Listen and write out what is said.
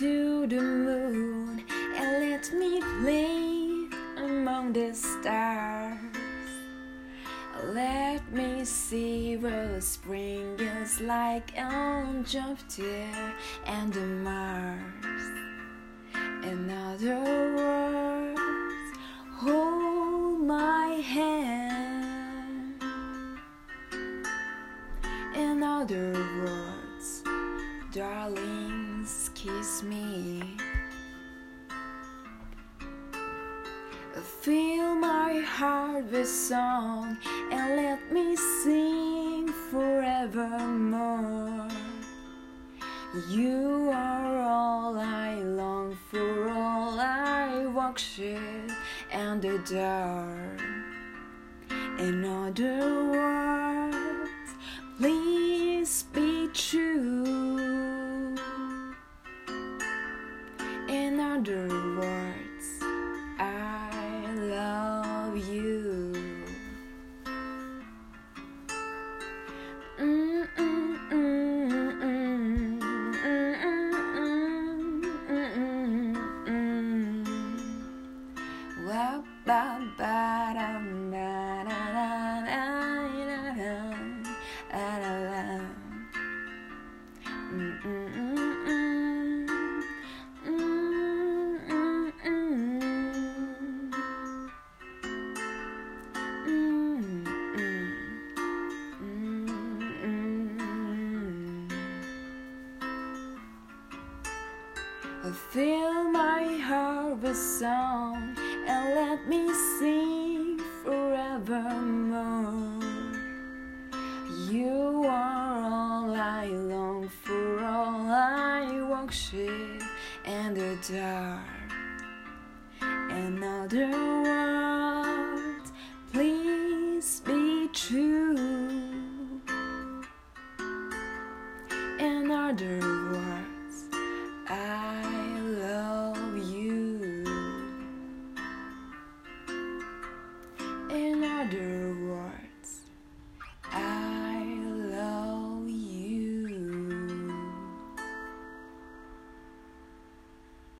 to the moon and let me play among the stars. Let me see what spring is like on Jupiter and the Mars. In other words, hold my hand. In other words, darlings, kiss me. Fill my heart with song and let me sing forevermore. You are all I long for, all I worship and adore. In other words, please other words, I Fill my heart with song and let me sing forevermore. You are all I long for, all I worship and adore. In other words, please be true. In